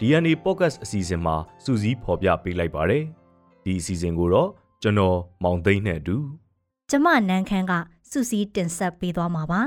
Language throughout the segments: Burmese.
DNA Podcast အစီအစဉ်မှာစူးစီးဖော်ပြပေးလိုက်ပါတယ်ဒီအစီအစဉ်ကိုတော့ကျွန်တော်မောင်သိန်းနဲ့အတူကျမနန်းခမ်းကစူးစီးတင်ဆက်ပေးသွားမှာပါ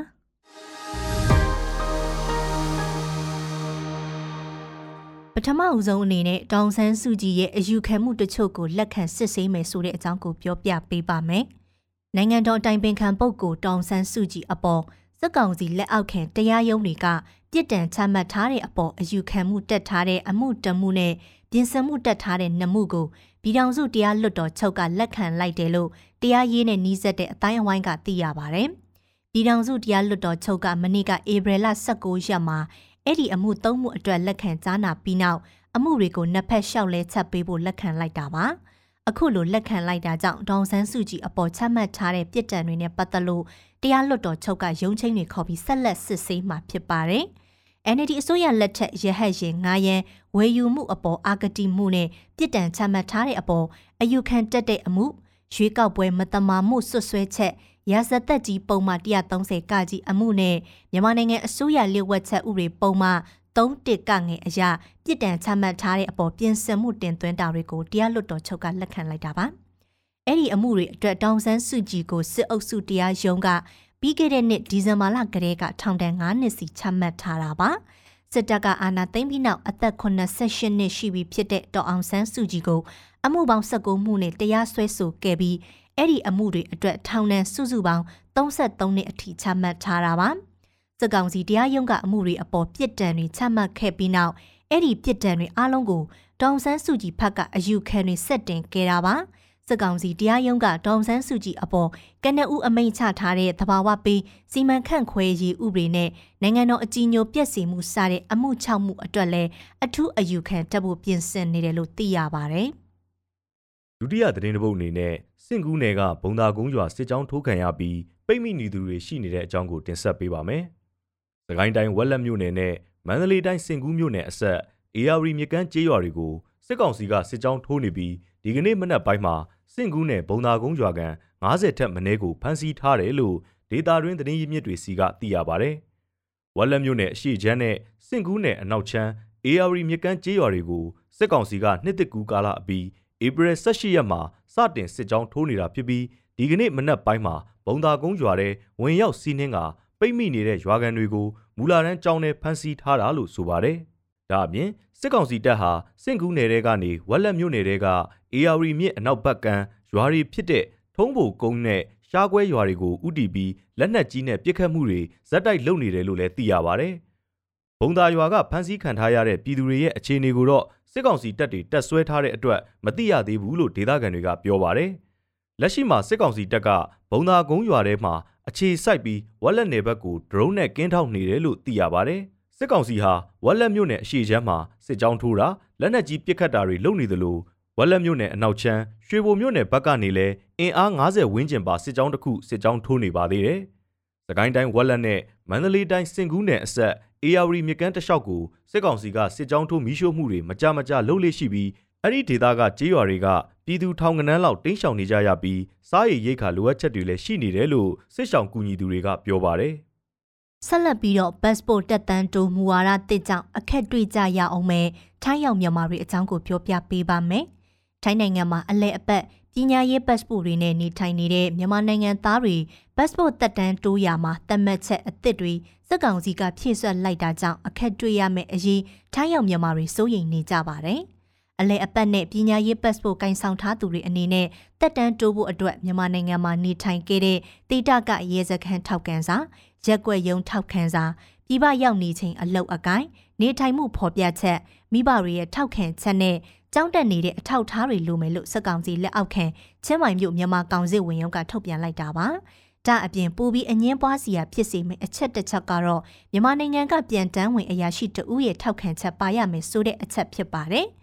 ပထမအဆုံးအနေနဲ့တောင်ဆန်းစုကြည်ရဲ့အယူခံမှုတချို့ကိုလက်ခံစစ်ဆေးမယ်ဆိုတဲ့အကြောင်းကိုပြောပြပေးပါမယ်။နိုင်ငံတော်တိုင်ပင်ခံပုဂ္ဂိုလ်တောင်ဆန်းစုကြည်အပေါ်စက်ကောင်စီလက်အောက်ခံတရားရုံးတွေက ပြစ်ဒဏ်ချမှတ်ထားတဲ့အပေါ်အယူခံမှုတက်ထားတဲ့အမှုတမှုနဲ့ပြင်ဆင်မှုတက်ထားတဲ့နှမှုကိုပြည်ထောင်စုတရားလွတ်တော်ချုပ်ကလက်ခံလိုက်တယ်လို့တရားရေးနဲ့နှီးစက်တဲ့အတိုင်းအဝိုင်းကသိရပါဗျ။ပြည်ထောင်စုတရားလွတ်တော်ချုပ်ကမနေ့ကဧပြီလ16ရက်မှာအဲ့ဒီအမှုသုံးမှုအတွက်လက်ခံကြားနာပြီးနောက်အမှုတွေကိုနှစ်ဖက်လျှောက်လဲချက်ပေးဖို့လက်ခံလိုက်တာပါ။အခုလိုလက်ခံလိုက်တာကြောင့်ဒေါန်ဆန်းစုကြည်အပေါ်ချမှတ်ထားတဲ့ပြစ်ဒဏ်တွေနဲ့ပတ်သက်လို့တရားလွတ်တော်ချုပ်ကရုံးချင်းတွေခေါ်ပြီးဆက်လက်စစ်ဆေးမှာဖြစ်ပါတယ်။ NLD အစိုးရလက်ထက်ရဟတ်ရင်ငားရန်ဝေယူမှုအပေါ်အာဂတိမှုနဲ့ပြစ်ဒဏ်ချမှတ်ထားတဲ့အပေါ်အယူခံတက်တဲ့အမှုရွေးကောက်ပွဲမတမာမှုဆွဆွဲချက်ရာဇသက်ကြီးပုံမှန်130ကကြီးအမှုနဲ့မြန်မာနိုင်ငံအစိုးရလျှို့ဝှက်ချက်ဥပဒေပုံမှန်3တစ်ကငယ်အရာပြစ်ဒဏ်ချမှတ်ထားတဲ့အပေါ်ပြင်ဆင်မှုတင်သွင်းတာတွေကိုတရားလွတ်တော်ချုပ်ကလက်ခံလိုက်တာပါ။အဲ့ဒီအမှုတွေအတွက်တောင်ဆန်းစုကြည်ကိုစစ်အုပ်စုတရားရုံးက ပြီးခဲ့တဲ့နှစ်ဒီဇင်ဘာလကတည်းကထောင်ဒဏ်9နှစ်စီချမှတ်ထားတာပါစစ်တပ်ကအာဏာသိမ်းပြီးနောက်အသက်88နှစ်ရှိပြီဖြစ်တဲ့ဒေါအောင်ဆန်းစုကြည်ကိုအမှုပေါင်း19မှုနဲ့တရားစွဲဆိုခဲ့ပြီးအဲ့ဒီအမှုတွေအတွက်ထောင်ဒဏ်စုစုပေါင်း33နှစ်အထိချမှတ်ထားတာပါစစ်ကောင်စီတရားရုံးကအမှုတွေအပေါ်ပြစ်ဒဏ်တွေချမှတ်ခဲ့ပြီးနောက်အဲ့ဒီပြစ်ဒဏ်တွေအလုံးကိုဒေါအောင်ဆန်းစုကြည်ဖက်ကအယူခံတွေဆက်တင်ခဲ့တာပါ။ စစ်ကောင်စီတရားရုံးကဒေါန်ဆန်းစုကြည်အပေါ်ကနအူအမိန့်ချထားတဲ့သဘာဝပေးစီမံခန့်ခွဲရေးဥပဒေနဲ့နိုင်ငံတော်အကြီးအကျယ်ပြည့်စုံမှုစတဲ့အမှု၆မှုအတွက်လည်းအထူးအယူခံတက်ဖို့ပြင်ဆင်နေတယ်လို့သိရပါတယ်။ဒုတိယသတင်းတစ်ပုဒ်အနေနဲ့စင့်ကူးနယ်ကဘုံသာကုန်းရွာစစ်ကြောင်းထိုးခံရပြီးပိတ်မိနေသူတွေရှိနေတဲ့အကြောင်းကိုတင်ဆက်ပေးပါမယ်။စကိုင်းတိုင်းဝက်လက်မြို့နယ်နဲ့မန္တလေးတိုင်းစင်ကူးမြို့နယ်အဆက် AR မြကန်းကျေးရွာတွေကိုစစ်ကောင်စီကစစ်ကြောင်းထိုးနေပြီးဒီကနေ့မနက်ပိုင်းမှာ စင့်ကူးနယ်ဘုံသာကုန်းရွာကန်90ထက်မနည်းကိုဖမ်းဆီးထားတယ်လို့ဒေတာတွင်းသတင်းရင်းမြစ်တွေစီကသိရပါဗျ။ဝက်လက်မြို့နယ်အရှိချမ်းနဲ့စင့်ကူးနယ်အနောက်ချမ်း AR မြကန်းကျေးရွာတွေကိုစစ်ကောင်စီကနှစ်တစ်ကူကာလအပြီးဧပြီ18ရက်မှာစတင်စစ်ကြောင်းထိုးနေတာဖြစ်ပြီးဒီကနေ့မနက်ပိုင်းမှာဘုံသာကုန်းရွာထဲဝင်ရောက်စီးနှင်းကပိတ်မိနေတဲ့ရွာကန်တွေကိုမူလာတန်းကြောင်းနဲ့ဖမ်းဆီးထားတာလို့ဆိုပါတယ်။ ဒါအပြင်စစ်ကောင်စီတပ်ဟာစင့်ကူးနယ်တဲကနေဝက်လက်မြို့နယ်တဲက AR မြစ်အနောက်ဘက်ကမ်းရွာတွေဖြစ်တဲ့ထုံးဘိုကုန်းနဲ့ရှားကွဲရွာတွေကိုဥတီပြီးလက်နက်ကြီးနဲ့ပစ်ခတ်မှုတွေဇက်တိုက်လုပ်နေတယ်လို့လည်းသိရပါဗျ။ဘုံသာရွာကဖမ်းဆီးခံထားရတဲ့ပြည်သူတွေရဲ့အခြေအနေကိုတော့စစ်ကောင်စီတပ်တွေတက်ဆွဲထားတဲ့အတွက်မသိရသေးဘူးလို့ဒေသခံတွေကပြောပါတယ်။လက်ရှိမှာစစ်ကောင်စီတပ်ကဘုံသာကုန်းရွာထဲမှာအခြေစိုက်ပြီးဝက်လက်နယ်ဘက်ကိုဒရုန်းနဲ့ကင်းထောက်နေတယ်လို့သိရပါတယ်။ စစ်ကောင်စီဟာဝက်လက်မြို့နယ်အရှိချမ်းမှာစစ်ကြောင်းထိုးတာလက်နက်ကြီးပစ်ခတ်တာတွေလုပ်နေသလိုဝက်လက်မြို့နယ်အနောက်ချမ်းရွှေဘိုမြို့နယ်ဘက်ကနေလည်းအင်အား90ဝန်းကျင်ပါစစ်ကြောင်းတစ်ခုစစ်ကြောင်းထိုးနေပါသေးတယ်။စကိုင်းတိုင်းဝက်လက်နဲ့မန္တလေးတိုင်းစင်ကူးနယ်အဆက် AR မြကန်းတလျှောက်ကိုစစ်ကောင်စီကစစ်ကြောင်းထိုးမီးရှို့မှုတွေမကြမကြလုပ်လေရှိပြီးအဲ့ဒီဒေသကကြေးရွာတွေကပြည်သူထောင်ကနန်းလောက်တင်းရှောင်နေကြရပြီးစားရည်ရိတ်ခါလိုအပ်ချက်တွေလည်းရှိနေတယ်လို့စစ်ဆောင်ကူညီသူတွေကပြောပါတယ်။ ဆက်လက်ပြီးတော့ passport တက်တန်းတိုးမူဝါဒတစ်ကြောင့်အခက်တွေ့ကြရအောင်မယ်ထိုင်းရောက်မြန်မာတွေအကြောင်းကိုပြောပြပေးပါမယ်။ထိုင်းနိုင်ငံမှာအလဲအပတ်ပညာရေးပတ်စပို့တွေနဲ့နေထိုင်နေတဲ့မြန်မာနိုင်ငံသားတွေပတ်စပို့တက်တန်းတိုးရမှာတတ်မှတ်ချက်အသစ်တွေစက်ကောင်စီကဖြည့်ဆွက်လိုက်တာကြောင့်အခက်တွေ့ရမယ့်အရေးထိုင်းရောက်မြန်မာတွေစိုးရိမ်နေကြပါတယ်။အလဲအပတ်နဲ့ပညာရေးပတ်စပို့ကင်ဆောင်ထားသူတွေအနေနဲ့တက်တန်းတိုးဖို့အတွက်မြန်မာနိုင်ငံမှာနေထိုင်ခဲ့တဲ့တိတကရဲစခန်းထောက်ကန်စာ ရက်ွက်ယုံထောက်ခံစာပြည်ပရောက်နေချိန်အလောက်အကိုင်းနေထိုင်မှုဖော်ပြချက်မိဘတွေရဲ့ထောက်ခံချက်နဲ့ကြောင်းတက်နေတဲ့အထောက်ထားတွေလိုမယ်လို့စက်ကောင်စီလက်အောက်ခံချင်းမိုင်မြို့မြန်မာကောင်စစ်ဝင်ရုံးကထုတ်ပြန်လိုက်တာပါ။ဒါအပြင်ပူပြီးအငင်းပွားစီရဖြစ်စေမယ့်အချက်တစ်ချက်ကတော့မြန်မာနိုင်ငံကပြန်တန်းဝင်အရာရှိတဦးရဲ့ထောက်ခံချက်ပါရမယ်ဆိုတဲ့အချက်ဖြစ်ပါတယ်။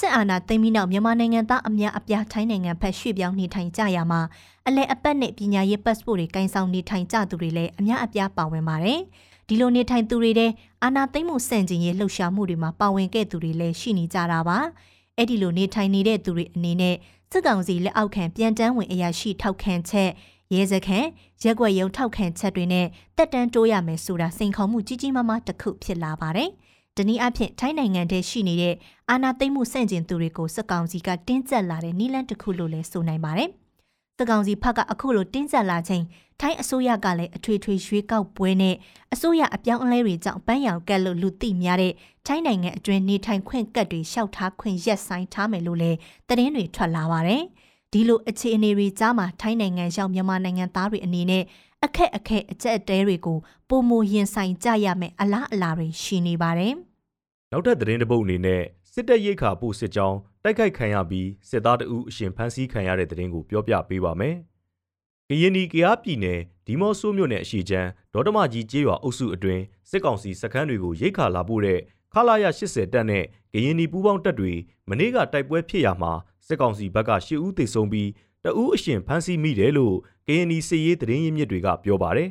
စစ်အာဏာသိမ်းပြီးနောက်မြန်မာနိုင်ငံသားအများအပြားထိုင်းနိုင်ငံဖက်ရွှေ့ပြောင်းနေထိုင်ကြရမှာအလဲအပတ်နဲ့ပညာရေးပတ်စပို့တွေကင်ဆောင်နေထိုင်ကြသူတွေလည်းအများအပြားပါဝင်ပါတယ်။ဒီလိုနေထိုင်သူတွေတဲ့အာဏာသိမ်းမှုစန့်ကျင်ရေးလှုပ်ရှားမှုတွေမှာပါဝင်ခဲ့သူတွေလည်းရှိနေကြတာပါ။အဲ့ဒီလိုနေထိုင်နေတဲ့သူတွေအနေနဲ့စစ်ကောင်စီလက်အောက်ခံပြန်တန်းဝင်အရာရှိထောက်ခံချက်ရဲစခန်းရက်ွက်ရုံထောက်ခံချက်တွေနဲ့တက်တန်းတိုးရမယ်ဆိုတာစိန်ခေါ်မှုကြီးကြီးမားမားတစ်ခုဖြစ်လာပါတယ်။ ဒီနည်းအားဖြင့်ထိုင်းနိုင်ငံထဲရှိနေတဲ့အာဏာသိမ်းမှုဆန့်ကျင်သူတွေကိုစစ်ကောင်စီကတင်းကျပ်လာတဲ့နည်းလမ်းတစ်ခုလို့လည်းဆိုနိုင်ပါတယ်။စစ်ကောင်စီဘက်ကအခုလိုတင်းကျပ်လာချိန်ထိုင်းအစိုးရကလည်းအထွေထွေရွေးကောက်ပွဲနဲ့အစိုးရအပြောင်းအလဲတွေကြောင့်ပန်းရောင်ကက်လို့လူသိများတဲ့ထိုင်းနိုင်ငံအတွင်းနေထိုင်ခွင့်ကတ်တွေရှောက်ထားခွင့်ရက်ဆိုင်ထားမယ်လို့လည်းသတင်းတွေထွက်လာပါတယ်။ဒီလိုအခြေအနေတွေကြားမှာထိုင်းနိုင်ငံရောက်မြန်မာနိုင်ငံသားတွေအနေနဲ့ အခက်အခဲအကျက်အတဲတွေကိုပုံမရင်ဆိုင်ကြရမယ်အလားအလာတွေရှိနေပါတယ်။နောက်ထပ်သတင်းတစ်ပုဒ်အနေနဲ့စစ်တပ်ရိတ်ခါပို့စစ်ကြောင်းတိုက်ခိုက်ခံရပြီးစစ်သားတအုပ်အရှင်ဖမ်းဆီးခံရတဲ့သတင်းကိုပြောပြပေးပါမယ်။ကရင်နီကရားပြည်နယ်ဒီမော့ဆိုးမြို့နယ်အရှိချမ်းဒေါတမကြီးကျေးရွာအုပ်စုအတွင်းစစ်ကောင်စီစခန်းတွေကိုရိတ်ခါလာပို့တဲ့ခလာရ80တပ်နဲ့ကရင်နီပူးပေါင်းတပ်တွေမနေ့ကတိုက်ပွဲဖြစ်ရာမှာစစ်ကောင်စီဘက်က၈ဦးသေဆုံးပြီး တဦးအရှင်ဖမ်းဆီးမိတယ်လို့ကရင်နီစစ်ရေးသတင်းရင်းမြစ်တွေကပြောပါတယ်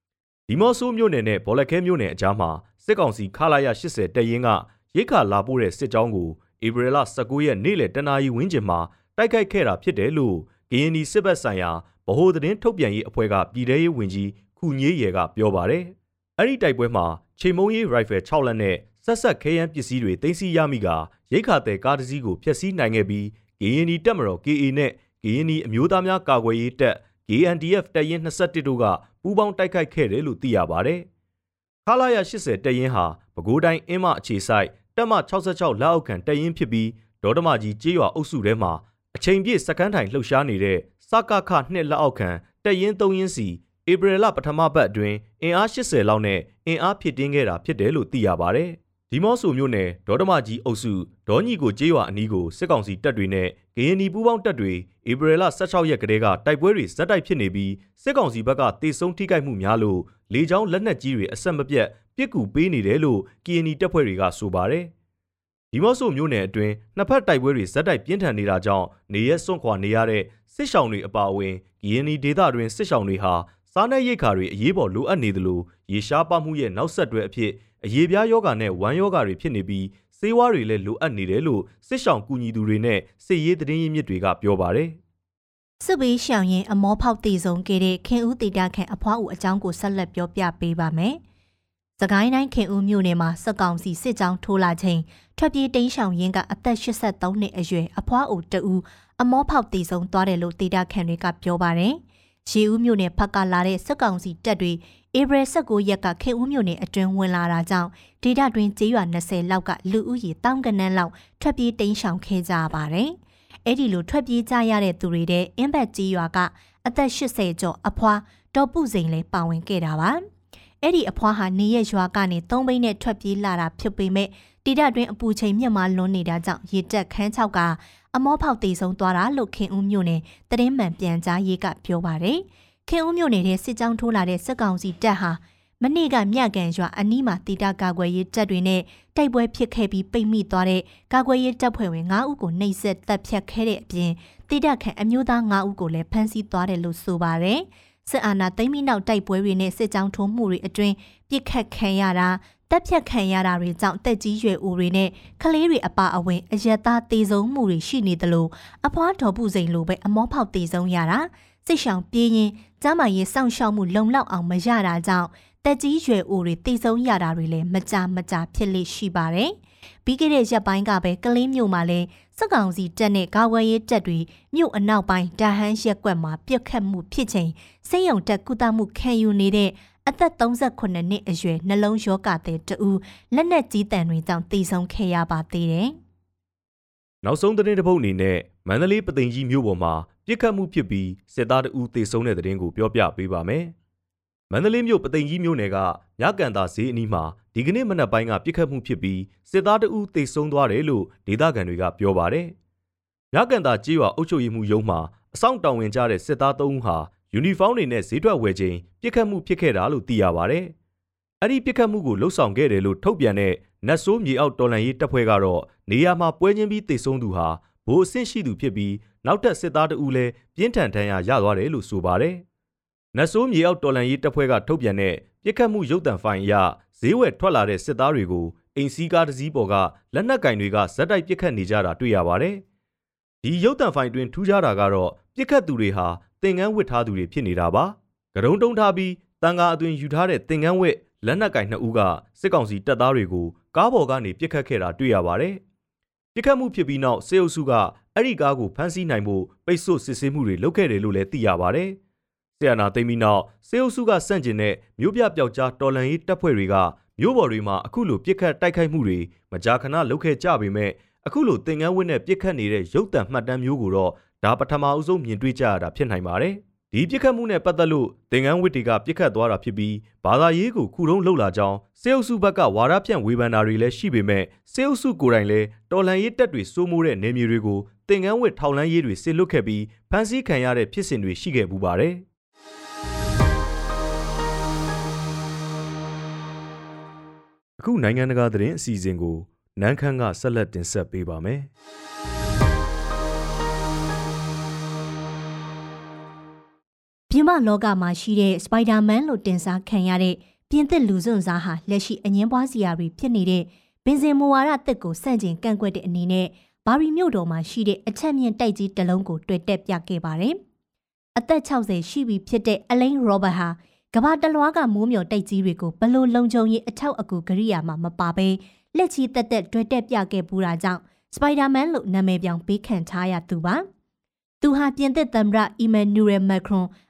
။ဒီမော့ဆိုးမြို့နယ်နဲ့ဘော်လက်ခဲမြို့နယ်အကြားမှာစစ်ကောင်စီခလာရ80တပ်ရင်းကရိတ်ခါလာပို့တဲ့စစ်ကြောင်းကိုဧပြီလ19ရက်နေ့လယ်တနာရီဝန်းကျင်မှာတိုက်ခိုက်ခဲ့တာဖြစ်တယ်လို့ကရင်နီစစ်ဘက်ဆိုင်ရာဗဟိုသတင်းထုတ်ပြန်ရေးအဖွဲ့ကပြည်ထရေးဝန်ကြီးခုညေးရယ်ကပြောပါတယ်။အဲ့ဒီတိုက်ပွဲမှာချိန်မုံရေးရိုင်ဖယ်6လက်နဲ့ဆက်ဆက်ခဲယမ်းပစ္စည်းတွေတင်စီရမိကရိတ်ခါတဲ့ကားတစ်စီးကိုဖျက်ဆီးနိုင်ခဲ့ပြီးကရင်နီတပ်မတော် KA နဲ့ ကရင်နီအမျိုးသားများကာကွယ်ရေးတပ် KNDF တပ်ရင်း21တို့ကပူးပေါင်းတိုက်ခိုက်ခဲ့တယ်လို့သိရပါဗျ။ခလာရ80တပ်ရင်းဟာပဲခူးတိုင်းအင်းမအခြေဆိုင်တပ်မ66လက်အောက်ခံတပ်ရင်းဖြစ်ပြီးဒေါတမကြီးကျေးရွာအုပ်စုထဲမှာအချိန်ပြည့်စကန်းထိုင်လှုပ်ရှားနေတဲ့စကခနှစ်လက်အောက်ခံတပ်ရင်း3ရင်းစီဧပြီလပထမပတ်အတွင်းအင်အား80လောက်နဲ့အင်အားဖြစ်တင်းခဲ့တာဖြစ်တယ်လို့သိရပါဗျ။ ဒီမော့ဆိုမြို့နယ်ဒေါတမကြီးအုပ်စုဒေါညီကိုကျေးရွာအနီးကိုစစ်ကောင်စီတပ်တွေနဲ့ဂရင်နီပူးပေါင်းတပ်တွေဧပြီလ16ရက်ကတည်းကတိုက်ပွဲတွေဇက်တိုက်ဖြစ်နေပြီးစစ်ကောင်စီဘက်ကတေဆုံးထိခိုက်မှုများလို့လေကြောင်းလက်နက်ကြီးတွေအဆက်မပြတ်ပစ်ကူပေးနေတယ်လို့ KNI တပ်ဖွဲ့တွေကဆိုပါတယ်။ဒီမော့ဆိုမြို့နယ်အတွင်းနှစ်ဖက်တိုက်ပွဲတွေဇက်တိုက်ပြင်းထန်နေတာကြောင့်နေရဲစွန့်ခွာနေရတဲ့စစ်ရှောင်တွေအပါအဝင် KNI ဒေသတွင်စစ်ရှောင်တွေဟာ စားနပ်ရိက္ခာတွေအရေးပေါ်လိုအပ်နေသလိုရေရှားပါမှုရဲ့နောက်ဆက်တွဲအဖြစ်အရေးပြားယောဂါနဲ့ဝမ်းယောဂါတွေဖြစ်နေပြီးဆေးဝါးတွေလည်းလိုအပ်နေတယ်လို့စစ်ဆောင်ကူညီသူတွေနဲ့စစ်ရေးသတင်းရင်းမြစ်တွေကပြောပါတယ်။စစ်ဘေးရှောင်ရင်အမောဖောက်တည်ဆုံးခဲ့တဲ့ခင်ဦးတေတာခန့်အဖွားဦးအကြောင်းကိုဆက်လက်ပြောပြပေးပါမယ်။စကိုင်းတိုင်းခင်ဦးမြို့နယ်မှာစက်ကောင်စီစစ်ကြောင်းထိုးလာချိန်ထွက်ပြေးတိမ်းရှောင်ရင်းကအသက်83နှစ်အရွယ်အဖွားဦးတဦးအမောဖောက်တည်ဆုံးသွားတယ်လို့တေတာခန့်တွေကပြောပါတယ်။ ရေဦးမြို့နယ်ဖက်ကလာတဲ့စက်ကောင်စီတပ်တွေဧပြီ19ရက်ကခင်ဦးမြို့နယ်အတွင်းဝင်လာတာကြောင့်ဒေသတွင်းကျေးရွာ20လောက်ကလူဦးရေတောင်းကနန်းလောက်ထွက်ပြေးတိမ်းရှောင်ခဲ့ကြပါတယ်။အဲ့ဒီလိုထွက်ပြေးကြရတဲ့သူတွေတဲ့အင်းဘတ်ကျေးရွာကအသက်80ကျော်အဖွာတော်ပုစိန်လည်းပါဝင်ခဲ့တာပါ။အဲ့ဒီအဖွားဟာနေရရွာကနေသုံးဘိန်းနဲ့ထွက်ပြေးလာတာဖြစ်ပေမဲ့တိဒတွင်အပူချိန်မြင့်မားလွန်နေတာကြောင့်ရေတက်ခန်းချောက်က အမောဖောက်တည်ဆုံးသွားတာလို့ခင်ဦးမြို့နယ်တရင်မှန်ပြန်ကြားရေးကပြောပါတယ်။ခင်ဦးမြို့နယ်ထဲစစ်ကြောင်းထိုးလာတဲ့စစ်ကောင်စီတပ်ဟာမနေ့ကမြကန်ရွာအနီးမှာတီတာကာကွယ်ရေးတပ်တွေနဲ့တိုက်ပွဲဖြစ်ခဲ့ပြီးပိတ်မိသွားတဲ့ကာကွယ်ရေးတပ်ဖွဲ့ဝင်9ဦးကိုနှိပ်စက်တပ်ဖြတ်ခဲ့တဲ့အပြင်တီတာခန့်အမျိုးသား9ဦးကိုလည်းဖမ်းဆီးသွားတယ်လို့ဆိုပါတယ်။စစ်အာဏာသိမ်းပြီးနောက်တိုက်ပွဲတွေနဲ့စစ်ကြောင်းထိုးမှုတွေအတွင်းပြစ်ခတ်ခံရတာ တက်ဖြတ်ခံရတာတွေကြောင့်တက်ကြီးရွယ်ဦးတွေနဲ့ကလေးတွေအပါအဝင်အယက်သားတေဆုံးမှုတွေရှိနေသလိုအဖွားတော်ပုစိန်လိုပဲအမောဖောက်တေဆုံးရတာစိတ်ရှောင်ပြေးရင်ကျမရေးစောင့်ရှောက်မှုလုံလောက်အောင်မရတာကြောင့်တက်ကြီးရွယ်ဦးတွေတေဆုံးရတာတွေလည်းမကြမကြဖြစ်လိရှိပါတယ်။ပြီးခဲ့တဲ့ရက်ပိုင်းကပဲကလေးမျိုးမှာလည်းစက်ကောင်စီတက်နဲ့ကာဝယ်ရေးတက်တွေမြို့အနောက်ပိုင်းဒါဟန်းရက်ကွက်မှာပြက်ခတ်မှုဖြစ်ချိန်စိတ်ယုံတက်ကုသမှုခံယူနေတဲ့ အသက်38နှစ်အရွယ်နှလုံးရောဂါသည်တူလက်နက်ကြီးတန်တွေကြောင့်တည်ဆုံခဲ့ရပါသေးတယ်။နောက်ဆုံးသတင်းတစ်ပုဒ်အနေနဲ့မန္တလေးပသိမ်ကြီးမြို့ပေါ်မှာပြစ်ခတ်မှုဖြစ်ပြီးစစ်သားတအူးတေဆုံးတဲ့သတင်းကိုပြောပြပေးပါမယ်။မန္တလေးမြို့ပသိမ်ကြီးမြို့နယ်ကညကန်တာဈေးအနီးမှာဒီကနေ့မနက်ပိုင်းကပြစ်ခတ်မှုဖြစ်ပြီးစစ်သားတအူးတေဆုံးသွားတယ်လို့ဒေသခံတွေကပြောပါတယ်။ညကန်တာကြေးရွာအုပ်ချုပ်ရေးမှူးရုံးမှာအဆောင်တောင်ဝင်ကြတဲ့စစ်သား၃ဦးဟာ ယူနီဖောင်းတွေနဲ့ဈေးထွက်ဝယ်ချိန်ပြစ်ခတ်မှုဖြစ်ခဲ့တာလို့သိရပါဗျ။အဲ့ဒီပြစ်ခတ်မှုကိုလှုပ်ဆောင်ခဲ့တယ်လို့ထုတ်ပြန်တဲ့နတ်ဆိုးမြေအောက်တော်လှန်ရေးတပ်ဖွဲ့ကတော့နေရာမှာပွဲချင်းပြီးတိတ်ဆုံးသူဟာဗိုလ်အဆင့်ရှိသူဖြစ်ပြီးနောက်ထပ်စစ်သားတအူလည်းပြင်းထန်ထန်ရရသွားတယ်လို့ဆိုပါတယ်။နတ်ဆိုးမြေအောက်တော်လှန်ရေးတပ်ဖွဲ့ကထုတ်ပြန်တဲ့ပြစ်ခတ်မှုရုပ်တံဖိုင်အရဈေးဝယ်ထွက်လာတဲ့စစ်သားတွေကိုအိမ်စီးကားတစ်စီးပေါ်ကလက်နက်ကင်တွေကဇက်တိုက်ပြစ်ခတ်နေကြတာတွေ့ရပါတယ်။ဒီရုပ်တံဖိုင်တွင်ထူးခြားတာကတော့ပြစ်ခတ်သူတွေဟာ သင်္ကန်းဝတ်ထားသူတွေဖြစ်နေတာပါ။ကရုံတုံးထားပြီးတန်ကာအသွင်ယူထားတဲ့သင်္ကန်းဝတ်လက်နက်ကင်နှစ်ဦးကစစ်ကောင်စီတပ်သားတွေကိုကားပေါ်ကနေပြစ်ခတ်ခဲ့တာတွေ့ရပါတယ်။ပြစ်ခတ်မှုဖြစ်ပြီးနောက်စေအုပ်စုကအဲ့ဒီကားကိုဖမ်းဆီးနိုင်ဖို့ပိတ်ဆို့စစ်ဆေးမှုတွေလုပ်ခဲ့တယ်လို့လည်းသိရပါတယ်။ဆီယနာသိမ်းပြီးနောက်စေအုပ်စုကစန့်ကျင်တဲ့မြို့ပြပျောက်ကြားတော်လန်ရေးတပ်ဖွဲ့တွေကမြို့ပေါ်တွေမှာအခုလိုပြစ်ခတ်တိုက်ခိုက်မှုတွေမကြာခဏလုပ်ခဲ့ကြပေမဲ့အခုလိုသင်ငန်းဝင်းနဲ့ပြစ်ခတ်နေတဲ့ရုပ်တံမှတ်တမ်းမျိုးကိုတော့ ဒါပထမအဆုံးမြင်တွေ့ကြရတာဖြစ်နိုင်ပါတယ်။ဒီပြစ်ခတ်မှုနဲ့ပတ်သက်လို့သင်္ကန်းဝစ်တွေကပြစ်ခတ်သွားတာဖြစ်ပြီးဘာသာရေးကိုခုတုံးလှုပ်လာကြောင်းစေအုပ်စုဘက်ကဝါဒဖြန့်ဝေဖန်တာတွေလည်းရှိပေမဲ့စေအုပ်စုကိုယ်တိုင်လည်းတော်လှန်ရေးတပ်တွေစိုးမိုးတဲ့နေမြေတွေကိုသင်္ကန်းဝစ်ထောက်လန်းရေးတွေဆစ်လွတ်ခဲ့ပြီးဖမ်းဆီးခံရတဲ့ဖြစ်စဉ်တွေရှိခဲ့ပူပါတယ်အခုနိုင်ငံတကာသတင်းအစီအစဉ်ကိုနန်းခမ်းကဆက်လက်တင်ဆက်ပေးပါမယ်။ ပြင်ပလောကမှာရှိတဲ့စပိုက်ဒါမန်လို့တင်စားခံရတဲ့ပြင်သစ်လူစွန့်စားဟာလက်ရှိအငင်းပွားစရာတွေဖြစ်နေတဲ့ဘင်ဇင်မူဝါဒတစ်ကိုစန့်ကျင်ကန့်ကွက်တဲ့အနေနဲ့ဘာရီမြို့တော်မှာရှိတဲ့အချက်မြင့်တိုက်ကြီးတစ်လုံးကိုတွေ့တက်ပြခဲ့ပါတယ်။အသက်60ရှိပြီဖြစ်တဲ့အလိန်ရောဘတ်ဟာကဘာတလွားကမိုးမျောတိုက်ကြီးတွေကိုဘလို့လုံခြုံရေးအထောက်အကူကရိယာမှာမပါဘဲလက်ချီတက်တက်တွေ့တက်ပြခဲ့ပူတာကြောင့်စပိုက်ဒါမန်လို့နာမည်ပြောင်ပေးခံထားရသူပါ။သူဟာပြင်သစ်သမ္မတအီမ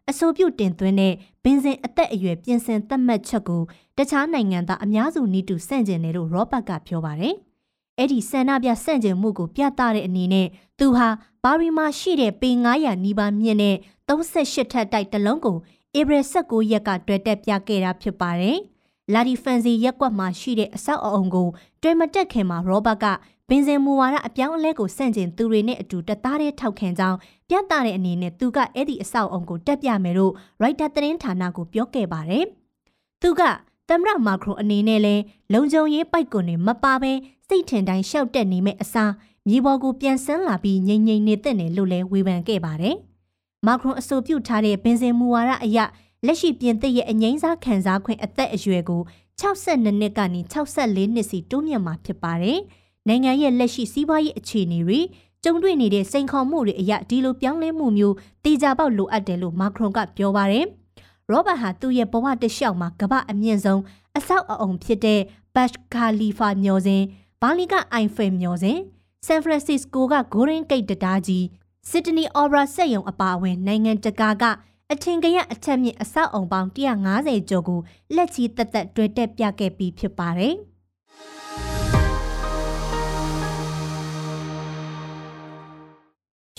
န်နူရယ်မက်ခရွန်အဆိုပြုတင်သွင်းတဲ့ဘင်ဇင်အသက်အရွယ်ပြင်ဆင်သတ်မှတ်ချက်ကိုတခြားနိုင်ငံသားအများစုနီးတူဆန့်ကျင်တယ်လို့ရောဘတ်ကပြောပါတယ်။အဲ့ဒီဆန္ဒပြဆန့်ကျင်မှုကိုပြသတဲ့အနေနဲ့သူဟာဘာရီမာရှိတဲ့ပေ900နီးပါးမြင့်တဲ့38ထပ်တိုက်တလုံးကိုဧပြီ16ရက်ကတွေ့တက်ပြခဲ့တာဖြစ်ပါတယ်။လာဒီဖန်စီရက်ကွက်မှာရှိတဲ့အဆောက်အအုံကိုတွေ့မတက်ခင်မှာရောဘတ်က ဘင်ဇင်မူဝါဒအပြောင်းအလဲကိုစန့်ကျင်သူတွေနဲ့အတူတသားတည်းထောက်ခံကြောင်းပြသတဲ့အနေနဲ့သူကအဲ့ဒီအဆောက်အုံကိုတက်ပြမယ်လို့ရိုက်တာသတင်းဌာနကိုပြောခဲ့ပါတယ်။သူကသမ္မတမာခရိုအနေနဲ့လဲလုံခြုံရေးပိုက်ကွန်တွေမပါဘဲစိတ်ထင်တိုင်းရှောက်တက်နေမဲ့အစားမြေပေါ်ကိုပြန်ဆန်းလာပြီးငြိမ်ငြိမ်နေတဲ့နယ်လို့လဲဝေဖန်ခဲ့ပါတယ်။မာခရိုအဆိုပြုထားတဲ့ဘင်ဇင်မူဝါဒအရလက်ရှိပြင်သစ်ရဲ့အငိမ့်စားခံစားခွင့်အသက်အရွယ်ကို62နှစ်ကနေ64နှစ်စီတိုးမြင့်မှာဖြစ်ပါတယ်။ နိုင်ငံရဲ့လက်ရှိစီးပွားရေးအခြေအနေတွေကြုံတွေ့နေတဲ့စိန်ခေါ်မှုတွေအရဒီလိုပြောင်းလဲမှုမျိုးတေချာပေါက်လိုအပ်တယ်လို့မာခရွန်ကပြောပါတယ်။ရောဘတ်ဟာသူ့ရဲ့ဘဝတလျှောက်မှာကမ္ဘာအမြင့်ဆုံးအဆောက်အအုံဖြစ်တဲ့ဘတ်ခါလီဖာမျော်စင်ဘာလီကအိုင်ဖယ်မျော်စင်ဆန်ဖရန်စစ္စကိုကဂိုရင်ဂိတ်တတားကြီးစစ်ဒနီအော်ဘရာစက်ယုံအပါအဝင်နိုင်ငံတကာကအထင်ကရအချက်မြင့်အဆောက်အုံပေါင်း150ကျော်ကိုလက်ချီတက်တက်တွေ့တက်ပြခဲ့ပြီးဖြစ်ပါတယ်။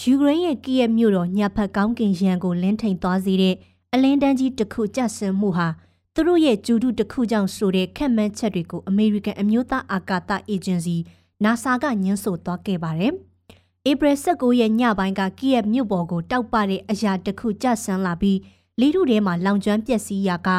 ယူကရိန်းရဲ့ကီယက်မြို့တော်ညဖက်ကောင်းကင်ရန်ကိုလင်းထိန်သွားစေတဲ့အလင်းတန်းကြီးတစ်ခုကျဆင်းမှုဟာသူတို့ရဲ့ဂျူဒုတစ်ခုကြောင့်ဆိုတဲ့ခက်မှန်းချက်တွေကိုအမေရိကန်အမျိုးသားအာကာသအေဂျင်စီ NASA ကညှင်းဆိုသွားခဲ့ပါတယ်။ဧပြီ19ရက်ညပိုင်းကကီယက်မြို့ပေါ်ကိုတောက်ပတဲ့အရာတစ်ခုကျဆင်းလာပြီးလေထုထဲမှာလောင်ကျွမ်းပျက်စီးရာက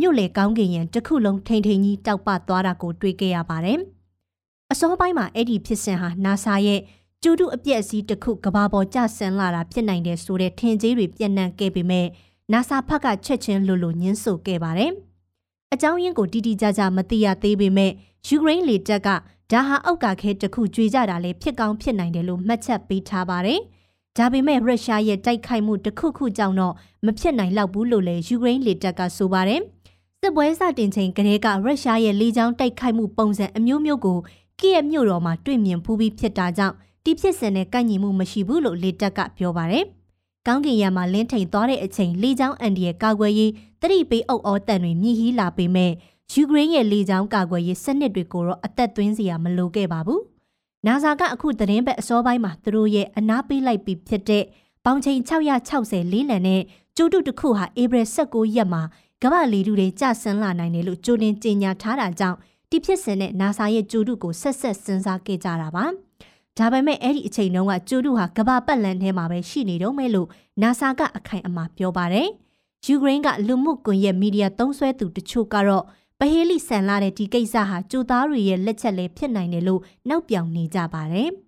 မြို့လေကောင်းကင်ရန်တစ်ခုလုံးထိန်ထိန်ကြီးတောက်ပသွားတာကိုတွေ့ခဲ့ရပါတယ်။အစောပိုင်းမှာအဲ့ဒီဖြစ်စဉ်ဟာ NASA ရဲ့ ကျူတုအပြက်စီးတစ်ခုကဘာပေါ်ကျဆင်းလာတာဖြစ်နိုင်တယ်ဆိုတဲ့ထင်ကြီးတွေပြန့်နှံ့ခဲ့ပေမဲ့ NASA ဖက်ကချက်ချင်းလိုလိုညှင်းဆိုခဲ့ပါတယ်။အကြောင်းရင်းကိုတိတိကျကျမသိရသေးပေမဲ့ယူကရိန်းလေတပ်ကဒါဟာအောက်ကခဲတစ်ခုကြွေကြတာလည်းဖြစ်ကောင်းဖြစ်နိုင်တယ်လို့မှတ်ချက်ပေးထားပါတယ်။ဒါပေမဲ့ရုရှားရဲ့တိုက်ခိုက်မှုတစ်ခုခုကြောင့်တော့မဖြစ်နိုင်လောက်ဘူးလို့လည်းယူကရိန်းလေတပ်ကဆိုပါတယ်။စစ်ပွဲစတင်ချိန်ကတည်းကရုရှားရဲ့လေကြောင်းတိုက်ခိုက်မှုပုံစံအမျိုးမျိုးကိုကီယက်မြို့တော်မှာတွေ့မြင်ဖူးပြီးဖြစ်တာကြောင့် တီးဖြစ်စင်နဲ့ကိုက်ညီမှုမရှိဘူးလို့လေတက်ကပြောပါတယ်။ကောင်းကင်ရံမှာလင်းထိန်သွားတဲ့အချိန်လေကြောင်းအန်ဒီရဲ့ကာကွယ်ရေးတတိပေးအုပ်အောတန်တွေမြည်ဟီးလာပေမဲ့ယူကရိန်းရဲ့လေကြောင်းကာကွယ်ရေးစနစ်တွေကိုတော့အသက်သွင်းစရာမလိုခဲ့ပါဘူး။ NASA ကအခုသတင်းပတ်အစောပိုင်းမှာသူတို့ရဲ့အနားပေးလိုက်ပြီးဖြစ်တဲ့ပေါင်ချိန်660လေးလံနဲ့ကျိုးတုတစ်ခုဟာဧပြီ16ရက်မှာကမ္ဘာလေထုတွေကျဆင်းလာနိုင်တယ်လို့ကြိုတင်ကြေညာထားတာကြောင့်ဒီဖြစ်စဉ်နဲ့ NASA ရဲ့ကျိုးတုကိုဆက်ဆက်စဉ်းစားခဲ့ကြတာပါ။ ဒါပေမဲ့အဲ့ဒီအချိန်တုန်းကကျူးတူဟာကဘာပတ်လန်ထဲမှာပဲရှိနေတော့မယ်လို့ NASA ကအခိုင်အမာပြောပါတယ်။ယူကရိန်းကလူမှုကွန်ရက်မီဒီယာသုံးစွဲသူတချို့ကတော့ပဟေးလိဆန်လာတဲ့ဒီကိစ္စဟာကြိုသားတွေရဲ့လက်ချက်လည်းဖြစ်နိုင်တယ်လို့နောက်ပြောင်နေကြပါတယ်။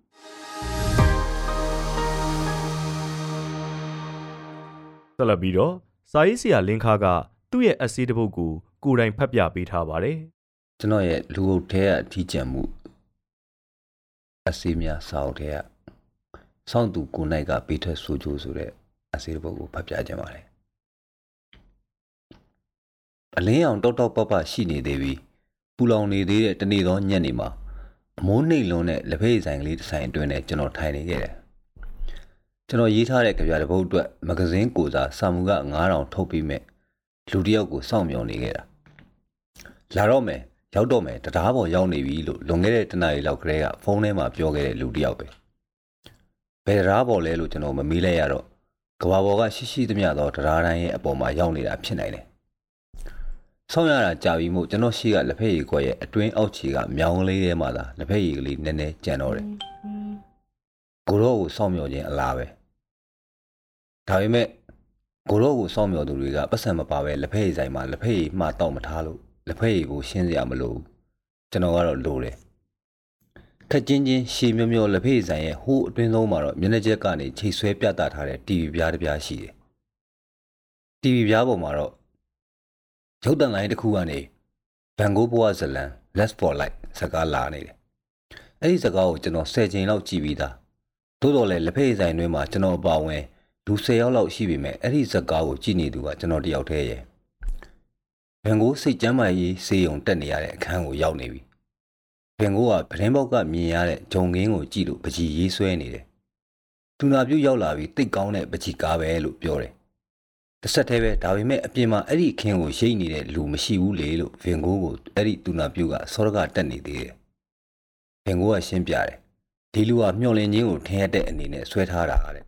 ဆက်လက်ပြီးတော့စာရေးဆရာလင်းခါကသူ့ရဲ့အစည်းတစ်ပုဒ်ကိုကိုယ်တိုင်ဖတ်ပြပေးထားပါတယ်ကျွန်တော်ရဲ့လူအုပ်ထဲကအထီးကျန်မှု အစီများစာအုပ်ထဲကစောင့်သူကိုနိုင်ကပေးထွက်ဆိုကြဆိုတဲ့အစီတစ်ပုဒ်ကိုဖတ်ပြခြင်းပါတယ်အလင်းအောင်တောက်တောက်ပပရှိနေသေးပြီးပူလောင်နေသေးတဲ့တနေ့သောညနေမှာအမိုးနှိမ်လွန်းတဲ့လက်ဖက်ရည်ဆိုင်ကလေးတစ်ဆိုင်အတွင်းနဲ့ကျွန်တော်ထိုင်နေခဲ့တယ်ကျွန်တော်ရေးထားတဲ့ကြပြတစ်ပုဒ်အတွက်မဂဇင်းကိုစားစာမှုက9000ထုတ်ပြီးမဲ့လူတစ်ယောက်ကိုစောင့်မျှော်နေခဲ့တာလာတော့မယ် ရောက်တော့မယ်တရားပေါ်ရောက်နေပြီလို့လွန်ခဲ့တဲ့တနအီလောက်ကလေးကဖုန်းထဲမှာပြောခဲ့တဲ့လူတစ်ယောက်ပဲဘယ်တရားပေါ်လဲလို့ကျွန်တော်မမေးလိုက်ရတော့ကဘာပေါ်ကရှိရှိသမျှသောတရားတိုင်းရဲ့အပေါ်မှာရောက်နေတာဖြစ်နိုင်တယ်ဆောင်းရတာကြာပြီမို့ကျွန်တော်ရှိကလက်ဖက်ရည်ခွက်ရဲ့အတွင်းအောက်ခြေကမြောင်းလေးထဲမှာသာလက်ဖက်ရည်ကလေးနည်းနည်းကြံတော့တယ်ကိုတော့ကိုစောင့်မျှော်ခြင်းအလားပဲဒါပေမဲ့ကိုတော့ကိုစောင့်မျှော်သူတွေကပတ်စံမပါပဲလက်ဖက်ရည်ဆိုင်မှာလက်ဖက်ရည်မှတောက်မထားလို့ လက်ဖက်ရည်ကိုရှင်းစရာမလိုဘူးကျွန်တော်ကတော့လိုတယ်ခက်ချင်းချင်းရှည်မျောမျောလက်ဖက်ရည်ဆိုင်ရဲ့ဟိုးအတွင်းဆုံးမှာတော့မျက်နှာချက်ကနေချိတ်ဆွဲပြသထားတဲ့ TV ပြားတစ်ပြားရှိတယ် TV ပြားပေါ်မှာတော့ရုပ်တံလိုင်းတစ်ခုကနေဗန်ဂိုးဘွားဇလန် Let's for Light စကားလာနေတယ်အဲ့ဒီစကားကိုကျွန်တော်10ချိန်လောက်ကြည့်ပြီးသားသို့တော်လည်းလက်ဖက်ရည်ဆိုင်တွင်မှာကျွန်တော်အပါဝင်လူ10ယောက်လောက်ရှိပေမဲ့အဲ့ဒီစကားကိုကြည့်နေသူကကျွန်တော်တယောက်တည်းရဲ့ ဘန်ကိုစိတ်ကြမ်းမာရေးစေယုံတက်နေရတဲ့အခန်းကိုရောက်နေပြီဘန်ကိုကဗရင်ပေါက်ကမြင်ရတဲ့ဂျုံကင်းကိုကြည့်လို့ပကြီးရေးဆွဲနေတယ်သူနာပြုတ်ရောက်လာပြီးတိတ်ကောင်းတဲ့ပကြီးကားပဲလို့ပြောတယ်တစ်ဆက်တည်းပဲဒါပေမဲ့အပြင်မှာအဲ့ဒီအခင်းကိုရိတ်နေတဲ့လူမရှိဘူးလေလို့ဗင်ကိုကိုအဲ့ဒီသူနာပြုတ်ကစောရကတက်နေသေးတယ်ဗင်ကိုကရှင်းပြတယ်ဒီလူကမျောလင်းချင်းကိုထင်ရတဲ့အနေနဲ့ဆွဲထားတာတဲ့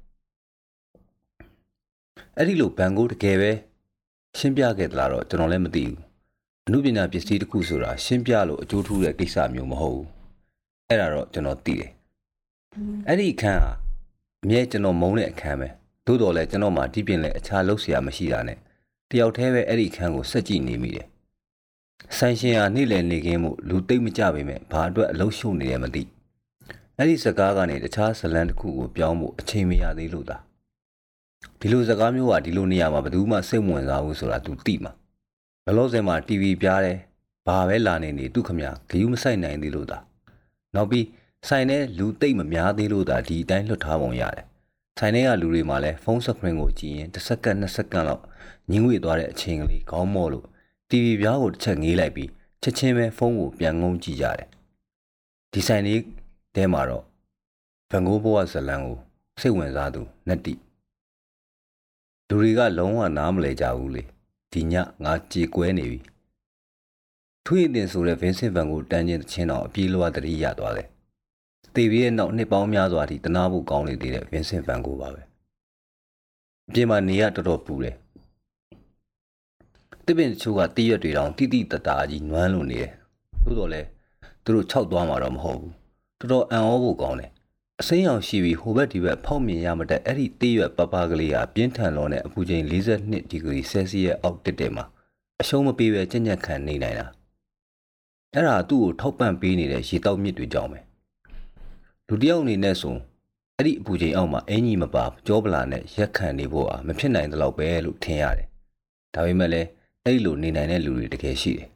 အဲ့ဒီလိုဘန်ကိုတကယ်ပဲ ရှင်းပြခဲ့သလားတော့ကျွန်တော်လည်းမသိဘူးအမှုပညာပစ္စည်းတစ်ခုဆိုတာရှင်းပြလို့အကျိုးထူးတဲ့ကိစ္စမျိုးမဟုတ်ဘူးအဲ့ဒါတော့ကျွန်တော်သိတယ်အဲ့ဒီအခန်းဟာအမြဲကျွန်တော်မုန်းတဲ့အခန်းပဲသို့တော်လည်းကျွန်တော်မှဒီပြင်လည်းအခြားလုပ်เสียမရှိတာနဲ့တယောက်တည်းပဲအဲ့ဒီအခန်းကိုစက်ကြည့်နေမိတယ်ဆိုင်ရှင်ဟာနေ့လည်နေခင်းမှုလူသိမ့်မကြပေမဲ့ဘာအတွက်အလုံးရှုံနေတယ်မသိအဲ့ဒီစကားကနေတခြားဇလန်တစ်ခုကိုပြောင်းဖို့အချိန်မရသေးလို့သာ ဒီလိုစကားမျိုးကဒီလိုနေရာမှာဘယ်သူမှစိတ်ဝင်စားဘူးဆိုတာ तू သိမှာဘလို့စင်မှာ TV ပြားတယ်ဘာပဲလာနေနေသူခမဂယူးမဆိုင်နိုင်သေးလို့သာနောက်ပြီးဆိုင်ထဲလူသိမ့်မများသေးလို့သာဒီအတိုင်းလွတ်ထားပုံရတယ်ဆိုင်ထဲကလူတွေမှာလည်းဖုန်းစခရင်ကိုကြည့်ရင်တစ်စက္ကန့်နှစ်စက္ကန့်လောက်ညင်းဝေသွားတဲ့အချိန်ကလေးခေါင်းမော့လို့ TV ပြားကိုတစ်ချက်ငေးလိုက်ပြီးချက်ချင်းပဲဖုန်းကိုပြန်ငုံကြည့်ကြတယ်ဒီဆိုင်လေးတဲမှာတော့ဗန်ဂိုးဘဝဇလန်ကိုစိတ်ဝင်စားသူနက်တိ လူတွေကလုံးဝနားမလဲကြဘူးလေဒီညငါကြေကွဲနေပြီထွေးအတင်ဆိုတဲ့ဗင်းစင်ဗန်ကိုတန်းချင်းချင်းတော့အပြေးလွှားတတိရသွားတယ်တေပြီးရဲ့နောက်နှစ်ပေါင်းများစွာထိတနာဖို့ကောင်းနေသေးတဲ့ဗင်းစင်ဗန်ကိုပါပဲအပြင်မှာနေရတော်တော်ပူတယ်တစ်ပင်တချို့ကတည့်ရက်တွေတောင်တိတိတတာကြီးနွမ်းလို့နေတယ်သို့တော်လဲသူတို့ခြောက်သွားမှာတော့မဟုတ်ဘူးတော်တော်အံ့ဩဖို့ကောင်းတယ် အစိမ်းရောင်ရှိပြီးဟိုဘက်ဒီဘက်ဖောက်မြင်ရမတဲ့အဲ့ဒီတေးရွက်ပပကလေးဟာပြင်းထန်လွန်တဲ့အပူချိန်42ဒီဂရီဆဲလ်စီယပ်အောက်တက်တယ်မှာအရှုံးမပေးပဲကြက်ကြက်ခံနေနိုင်တာအဲ့ဒါသူ့ကိုထောက်ပံ့ပေးနေတဲ့ရေတောက်မြစ်တွေကြောင့်ပဲလူတယောက်အနေနဲ့ဆိုအဲ့ဒီအပူချိန်အောက်မှာအင်ကြီးမပါကြောပလာနဲ့ရက်ခံနေဖို့อ่ะမဖြစ်နိုင်တော့ပဲလို့ထင်ရတယ်ဒါပေမဲ့လည်းအဲ့ဒီလိုနေနိုင်တဲ့လူတွေတကယ်ရှိတယ်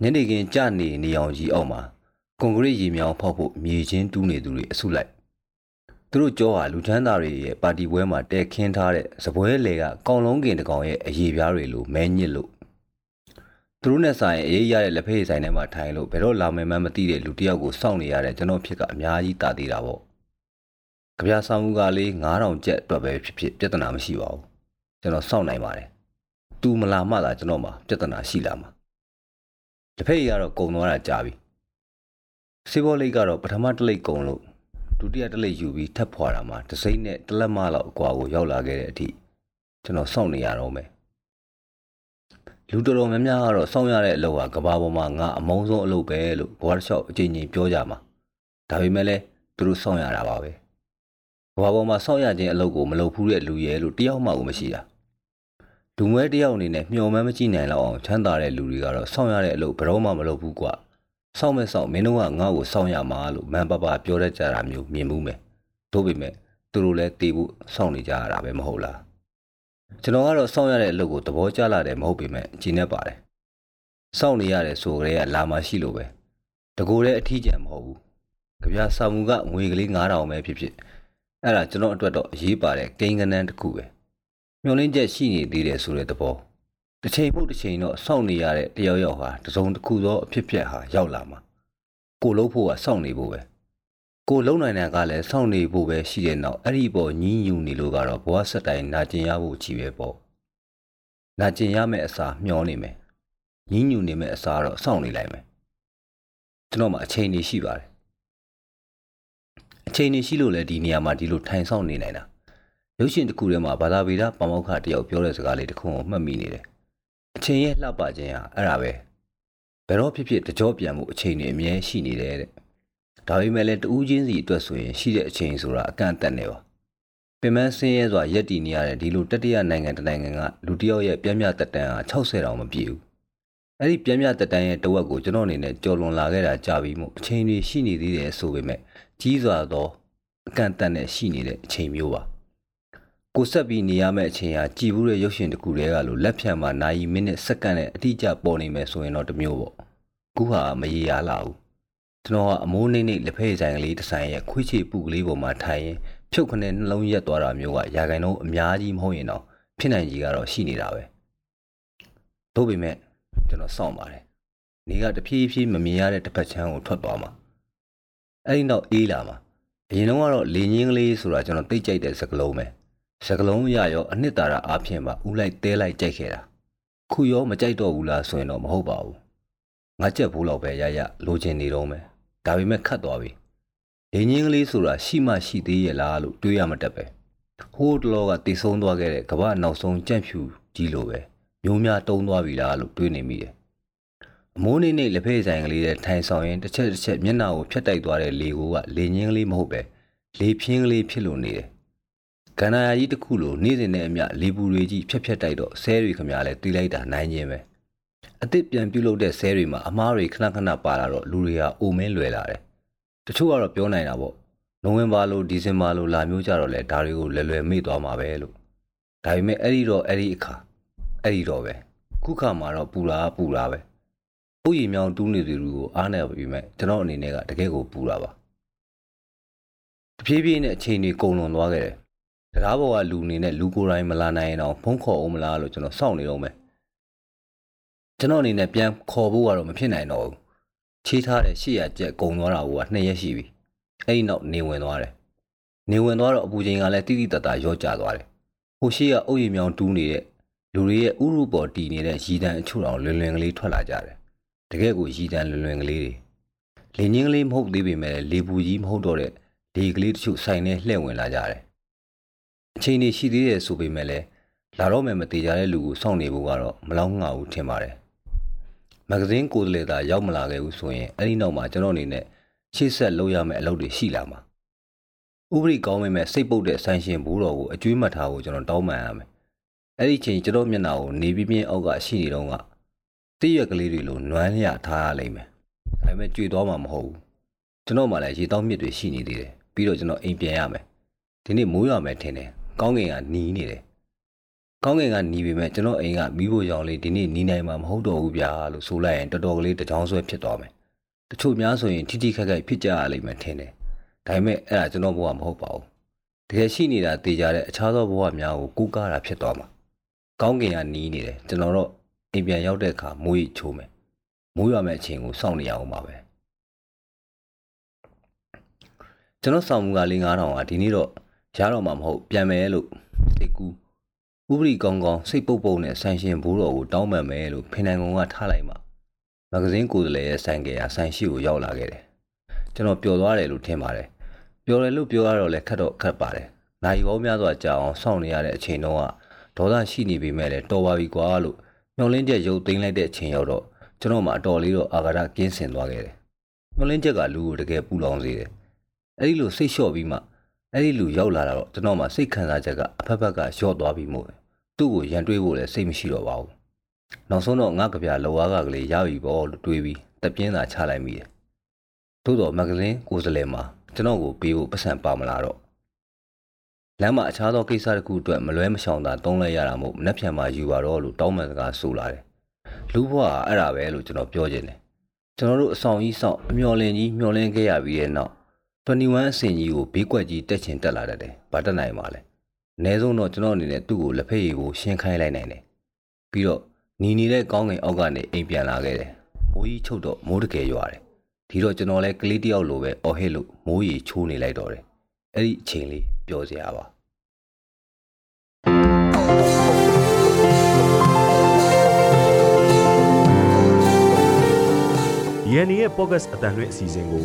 ညနေခင်းကြနေနေအောင်ကြီးအောက်မှာ ကွန်ကရစ်ရေမြောင်းဖောက်ဖို့မြေချင်းတူးနေသူတွေအစုလိုက်သူတို့ကြောဟာလူချမ်းသာတွေရဲ့ပါတီပွဲမှာတဲခင်းထားတဲ့စပွဲလေကကောင်းလုံးကင်တကောင်ရဲ့အရေးပြားတွေလိုမဲညစ်လို့သူတို့နဲ့ဆိုင်အေးရတဲ့လက်ဖက်ရည်ဆိုင်ထဲမှာထိုင်လို့ဘယ်တော့လာမယ်မှမသိတဲ့လူတစ်ယောက်ကိုစောင့်နေရတဲ့ကျွန်တော်ဖြစ်ကအများကြီးတာသေးတာပေါ့ကြပြဆောင်မှုကလေး9000ကျပ်အတွက်ပဲဖြစ်ဖြစ်ပြဿနာမရှိပါဘူးကျွန်တော်စောင့်နိုင်ပါတယ်သူမလာမှသာကျွန်တော်မှာပြဿနာရှိလာမှာလက်ဖက်ရည်ကတော့ကုံသွားတာကြာပြီ စေဘောလိတ်ကတော့ပထမတစ်လိတ်ကုံလို့ဒုတိယတစ်လိတ်ယူပြီးထပ်ဖွာတာမှာတစိမ့်နဲ့တလက်မလောက်အကွာကိုရောက်လာခဲ့တဲ့အထိကျွန်တော်စောင့်နေရတော့မယ်လူတော်တော်များများကတော့စောင့်ရတဲ့အလုပ်ဟာကဘာပေါ်မှာငါအမုန်းဆုံးအလုပ်ပဲလို့ဘွားတစ်လျှောက်အချိန်ချင်းပြောကြမှာဒါပေမဲ့လည်းသူတို့စောင့်ရတာပါပဲကဘာပေါ်မှာစောင့်ရခြင်းအလုပ်ကိုမလုပ်ဘူးတဲ့လူရဲ့လို့တယောက်မှမရှိတာလူမွဲတယောက်အနေနဲ့မျှော်မှန်းမကြည့်နိုင်လောက်အောင်ချမ်းသာတဲ့လူတွေကတော့စောင့်ရတဲ့အလုပ်ဘယ်တော့မှမလုပ်ဘူးကွာ စောင့်မဲ့စောင့်မင်းတို့ကငါ့ကိုစောင့်ရမှာလို့မန်ပပပြောတတ်ကြတာမျိုးမြင်မှုမယ်တို့ပေမဲ့သူတို့လည်းတေးဖို့စောင့်နေကြရတာပဲမဟုတ်လားကျွန်တော်ကတော့စောင့်ရတဲ့အလုပ်ကိုသဘောကျလာတယ်မဟုတ်ပေမဲ့ကြည်နေပါတယ်စောင့်နေရတယ်ဆိုကြတဲ့လာမရှိလို့ပဲတကူတဲ့အထီးကျန်မဟုတ်ဘူးကြပြစာမှုကငွေကလေး9000ပဲဖြစ်ဖြစ်အဲ့ဒါကျွန်တော်အတွက်တော့အရေးပါတဲ့ကိန်းကနန်းတစ်ခုပဲမျောလင်းချက်ရှိနေသေးတယ်ဆိုတဲ့သဘော တစ်ချိန်မှုတစ်ချိန်တော့စောင့်နေရတဲ့တယောက်ယောက်ဟာတစုံတစ်ခုသောအဖြစ်ဖြစ်ဟာရောက်လာမှာကိုလုံးဖို့ကစောင့်နေဖို့ပဲကိုလုံးနိုင်တဲ့ကလည်းစောင့်နေဖို့ပဲရှိတဲ့နောက်အဲ့ဒီပေါ်ညင်းညူနေလို့ကတော့ဘဝဆက်တိုင်းနာကျင်ရဖို့ကြီးပဲပေါ့နာကျင်ရမယ့်အစာမျောနေမယ်ညင်းညူနေမယ့်အစာတော့စောင့်နေလိုက်မယ်ကျွန်တော်မှအချိန်ကြီးရှိပါတယ်အချိန်ကြီးရှိလို့လည်းဒီနေရာမှာဒီလိုထိုင်ဆောင်နေနိုင်တာရုပ်ရှင်တစ်ခုထဲမှာဘာသာဗေဒပမောက္ခတယောက်ပြောတဲ့စကားလေးတစ်ခုကိုမှတ်မိနေတယ် အချိန်ရဲ့လှပခြင်းဟာအဲ့ဒါပဲဘယ်တော့ဖြစ်ဖြစ်တကြောပြန်မှုအချိန်တွေအမြဲရှိနေတယ်တဲ့ဒါပေမဲ့လည်းတူးချင်းစီအတွက်ဆိုရင်ရှိတဲ့အချိန်ဆိုတာအကန့်အသတ်နေပါပင်မဆင်းရဲစွာရက်တည်နေရတဲ့ဒီလိုတတိယနိုင်ငံတနိုင်ငံကလူတစ်ယောက်ရဲ့ပြင်းပြတက်တန်ဟာ60တောင်မပြည့်ဘူးအဲ့ဒီပြင်းပြတက်တန်ရဲ့တဝက်ကိုကျွန်တော်အနေနဲ့ကြော်လွန်လာခဲ့တာကြာပြီမို့အချိန်တွေရှိနေသေးတယ်ဆိုပေမဲ့ကြီးစွာသောအကန့်အသတ်နဲ့ရှိနေတဲ့အချိန်မျိုးပါ ကိုဆက်ပြီးနေရမယ့်အချိန်ဟာကြည်ဘူးတဲ့ရုပ်ရှင်တစ်ခုတည်းကလို့လက်ဖြံမှာနာရီမိနစ်စက္ကန့်နဲ့အတိအကျပေါ်နေမယ်ဆိုရင်တော့တမျိုးပေါ့ခုဟာမရေရာလာဘူးကျွန်တော်ကအမိုးနှိမ့်နှိမ့်လက်ဖက်ဆိုင်ကလေးတစ်ဆိုင်ရဲ့ခွေးချေပူကလေးပေါ်မှာထိုင်ရင်ဖြုတ်ခနဲ့နှလုံးရက်သွားတာမျိုးကရာခိုင်နှုန်းအများကြီးမဟုတ်ရင်တော့ဖြစ်နိုင်ကြီးကတော့ရှိနေတာပဲတို့ပေမဲ့ကျွန်တော်စောင့်ပါတယ်နေကတဖြည်းဖြည်းမမြင်ရတဲ့တစ်ဖက်ချမ်းကိုထွက်သွားမှာအဲ့ဒီနောက်အေးလာမှာအရင်တော့ကတော့လေငင်းကလေးဆိုတာကျွန်တော်သိကြိုက်တဲ့စကလုံးပဲ စကလုံးရရောအနှစ်သာရအားဖြင့်ပါဦးလိုက်တဲလိုက်ကြိုက်ခဲ့တာခုရောမကြိုက်တော့ဘူးလားဆိုရင်တော့မဟုတ်ပါဘူးငါကြက်ဘူးလောက်ပဲရရလိုချင်နေတော့မယ်ဒါပေမဲ့ခတ်သွားပြီလေငင်းကလေးဆိုတာရှိမှရှိသေးရဲ့လားလို့တွေးရမတက်ပဲဟိုးတလောကတည်ဆုံးသွားခဲ့တဲ့ကမ္ဘာနောက်ဆုံးကြန့်ဖြူကြီးလိုပဲမျိုးများတုံးသွားပြီလားလို့တွေးနေမိတယ်အမိုးနေနေလက်ဖက်ဆိုင်ကလေးနဲ့ထိုင်ဆောင်ရင်တစ်ချက်တစ်ချက်မျက်နှာကိုဖြတ်တိုက်သွားတဲ့လေကိုကလေငင်းကလေးမဟုတ်ပဲလေဖြင်းကလေးဖြစ်လို့နေတယ် ကန္နာယာကြီးတစ်ခုလိုနေ့စဉ်နဲ့အမျှလေပူတွေကြီးဖြက်ဖြက်တိုက်တော့ဆဲတွေခမရလဲတီးလိုက်တာနိုင်ခြင်းပဲအစ်စ်ပြန်ပြုတ်လုပ်တဲ့ဆဲတွေမှာအမားတွေခဏခဏပါလာတော့လူတွေကအိုမင်းလွယ်လာတယ်တချို့ကတော့ပြောနိုင်တာပေါ့နိုဝင်ဘာလိုဒီဇင်ဘာလိုလာမျိုးကြတော့လဲဒါတွေကိုလွယ်လွယ်မေ့သွားမှာပဲလို့ဒါပေမဲ့အဲ့ဒီတော့အဲ့ဒီအခါအဲ့ဒီတော့ပဲခုခါမှာတော့ပူလာပူလာပဲဥယျာဉ်မြောင်တူးနေသူတွေကိုအားနေပြီမဲ့ကျွန်တော်အနေနဲ့ကတကယ်ကိုပူလာပါတဖြည်းဖြည်းနဲ့အချိန်တွေကုန်လွန်သွားခဲ့တယ် တရားပေါ်ကလူအနေနဲ့လူကိုယ်တိုင်မလာနိုင်ရင်တော့ဖုံးခေါ်အောင်မလားလို့ကျွန်တော်စောင့်နေတော့မယ်ကျွန်တော်အနေနဲ့ပြန်ခေါ်ဖို့ကတော့မဖြစ်နိုင်တော့ဘူးချေးထားတဲ့ရှေ့ရကျက်ကုံသွားတာကနှစ်ရက်ရှိပြီအဲ့ဒီနောက်နေဝင်သွားတယ်နေဝင်သွားတော့အပူချိန်ကလည်းတိတိတတ်တာရော့ကျသွားတယ်ဟိုရှိကအုပ်ရည်မြောင်တူးနေတဲ့လူတွေရဲ့ဥရုပေါ်တည်နေတဲ့ရည်တန်းအချို့တော်လွင်လွင်ကလေးထွက်လာကြတယ်တကယ်ကိုရည်တန်းလွင်လွင်ကလေးတွေလင်းချင်းကလေးမဟုတ်သေးပေမဲ့လေပူကြီးမဟုတ်တော့တဲ့လေကလေးတချို့ဆိုင်နဲ့လှည့်ဝင်လာကြတယ် အချိန်ကြီးရှိသေးတယ်ဆိုပေမဲ့လည်းလာတော့မယ်မသေးကြတဲ့လူကိုစောင့်နေဖို့ကတော့မလောက်ငှဘူးထင်ပါတယ်မဂဇင်းကိုယ်တလေသာရောက်မလာခဲ့ဘူးဆိုရင်အဲ့ဒီနောက်မှာကျွန်တော်အနေနဲ့ရှေ့ဆက်လုပ်ရမယ့်အလုပ်တွေရှိလာမှာဥပဒေကောင်းပေမဲ့စိတ်ပုတ်တဲ့ဆိုင်ရှင်ဘူးတော်ကိုအကျွေးမှတ်ထားဖို့ကျွန်တော်တောင်းပန်ရမယ်အဲ့ဒီချိန်ကျွန်တော်မျက်နှာကိုနေပြင်းပြင်းအောက်ကရှိနေတော့ကတည့်ရွက်ကလေးတွေလိုနွမ်းလျထားရလိမ့်မယ်ဒါပေမဲ့ကြွေသွားမှာမဟုတ်ဘူးကျွန်တော်မှလည်းရေတောင်းမြစ်တွေရှိနေသေးတယ်ပြီးတော့ကျွန်တော်အိမ်ပြန်ရမယ်ဒီနေ့မိုးရွာမယ်ထင်တယ် ကောင်းကင်ကနီးနေတယ်ကောင်းကင်ကနီးပေမဲ့ကျွန်တော်အိမ်ကမိဖို့ရောင်လေးဒီနေ့နီးနိုင်မှာမဟုတ်တော့ဘူးဗျာလို့ဆိုလိုက်ရင်တော်တော်ကလေးတကြောင်ဆွဲဖြစ်သွားမယ်တချို့များဆိုရင်ထိထိခက်ခက်ဖြစ်ကြရလိမ့်မယ်ထင်တယ်ဒါပေမဲ့အဲ့ဒါကျွန်တော်ဘဝမဟုတ်ပါဘူးတကယ်ရှိနေတာတေးကြတဲ့အခြားသောဘဝများကိုကူးကားတာဖြစ်သွားမှာကောင်းကင်ကနီးနေတယ်ကျွန်တော်တော့အိမ်ပြန်ရောက်တဲ့အခါမိုးရိချိုးမယ်မိုးရွာမဲ့အချိန်ကိုစောင့်နေရအောင်ပါပဲကျွန်တော်ဆောင်မှုကလေး9000ကဒီနေ့တော့ ရတော့မှာမဟုတ်ပြန်မယ်လို့စိတ်ကူးဥပရိကောင်းကောင်းစိတ်ပုတ်ပုတ်နဲ့ဆန်ရှင်ဘိုးတော်ကိုတောင်းပန်မယ်လို့ဖိနိုင်ကုံကထားလိုက်မှမဂဇင်းကိုယ်တည်းရဲ့ဆိုင်ကယ်ဟာဆိုင်ရှိကိုရောက်လာခဲ့တယ်ကျွန်တော်ပျော်သွားတယ်လို့ထင်ပါတယ်ပျော်တယ်လို့ပြောရတော့လည်းခက်တော့ခက်ပါတယ်နိုင်ပေါင်းများစွာကြာအောင်စောင့်နေရတဲ့အချိန်တုန်းကဒေါသရှိနေပေမဲ့လည်းတော်ပါပြီကွာလို့မျောလင်းချက်ရုပ်သိမ်းလိုက်တဲ့အချိန်ရောက်တော့ကျွန်တော်မှအတော်လေးတော့အာဃာတကင်းစင်သွားခဲ့တယ်မျောလင်းချက်ကလူကိုတကယ်ပူလောင်စေတယ်အဲ့ဒီလိုစိတ်လျှော့ပြီးမှ အဲ့ဒီလူရောက်လာတာတော့ကျွန်တော်မှစိတ်ခံစားချက်ကအဖက်ဖက်ကလျှော့သွားပြီးမို့သူ့ကိုရန်တွေးဖို့လည်းစိတ်မရှိတော့ပါဘူးနောက်ဆုံးတော့ငါကဗျာလောအားကကလေးရပြီပေါ့လို့တွေးပြီးတပြင်းသာချလိုက်မိတယ်သို့တော့မဂဇင်းကိုယ်စားလှယ်မှာကျွန်တော်ကိုပေးဖို့ပတ်စံပါမလာတော့လမ်းမှာအခြားသောကိစ္စတစ်ခုအတွက်မလွဲမရှောင်သာတုံးလိုက်ရတာမို့မနှက်ဖြန်မှာယူပါတော့လို့တောင်းပန်စကားဆိုလာတယ်လူဘွားကအဲ့ဒါပဲလို့ကျွန်တော်ပြောချင်တယ်ကျွန်တော်တို့အဆောင်ကြီးဆောင်အမျော်လင်ကြီးမျော်လင့်ခဲ့ရပြီးတဲ့နောက် 21အဆင့်ကြီးကိုဘေးကွက်ကြီးတက်ချင်တက်လာတတ်တယ်ဘာတက်နိုင်ပါလဲအနည်းဆုံးတော့ကျွန်တော်အနေနဲ့သူ့ကိုလက်ဖက်ရည်ကိုရှင်းခိုင်းလိုက်နိုင်တယ်ပြီးတော့ညီနေတဲ့ကောင်းကင်အောက်ကနေအိမ်ပြန်လာခဲ့တယ်မိုးကြီးချုပ်တော့မိုးတကယ်ရွာတယ်ဒီတော့ကျွန်တော်လည်းကလေးတယောက်လိုပဲအော်ဟစ်လို့မိုးရီချိုးနေလိုက်တော့တယ်အဲ့ဒီအချိန်လေးပျော်စရာပါ DNA ရဲ့ podcast အတန်လွင့်အစီအစဉ်ကို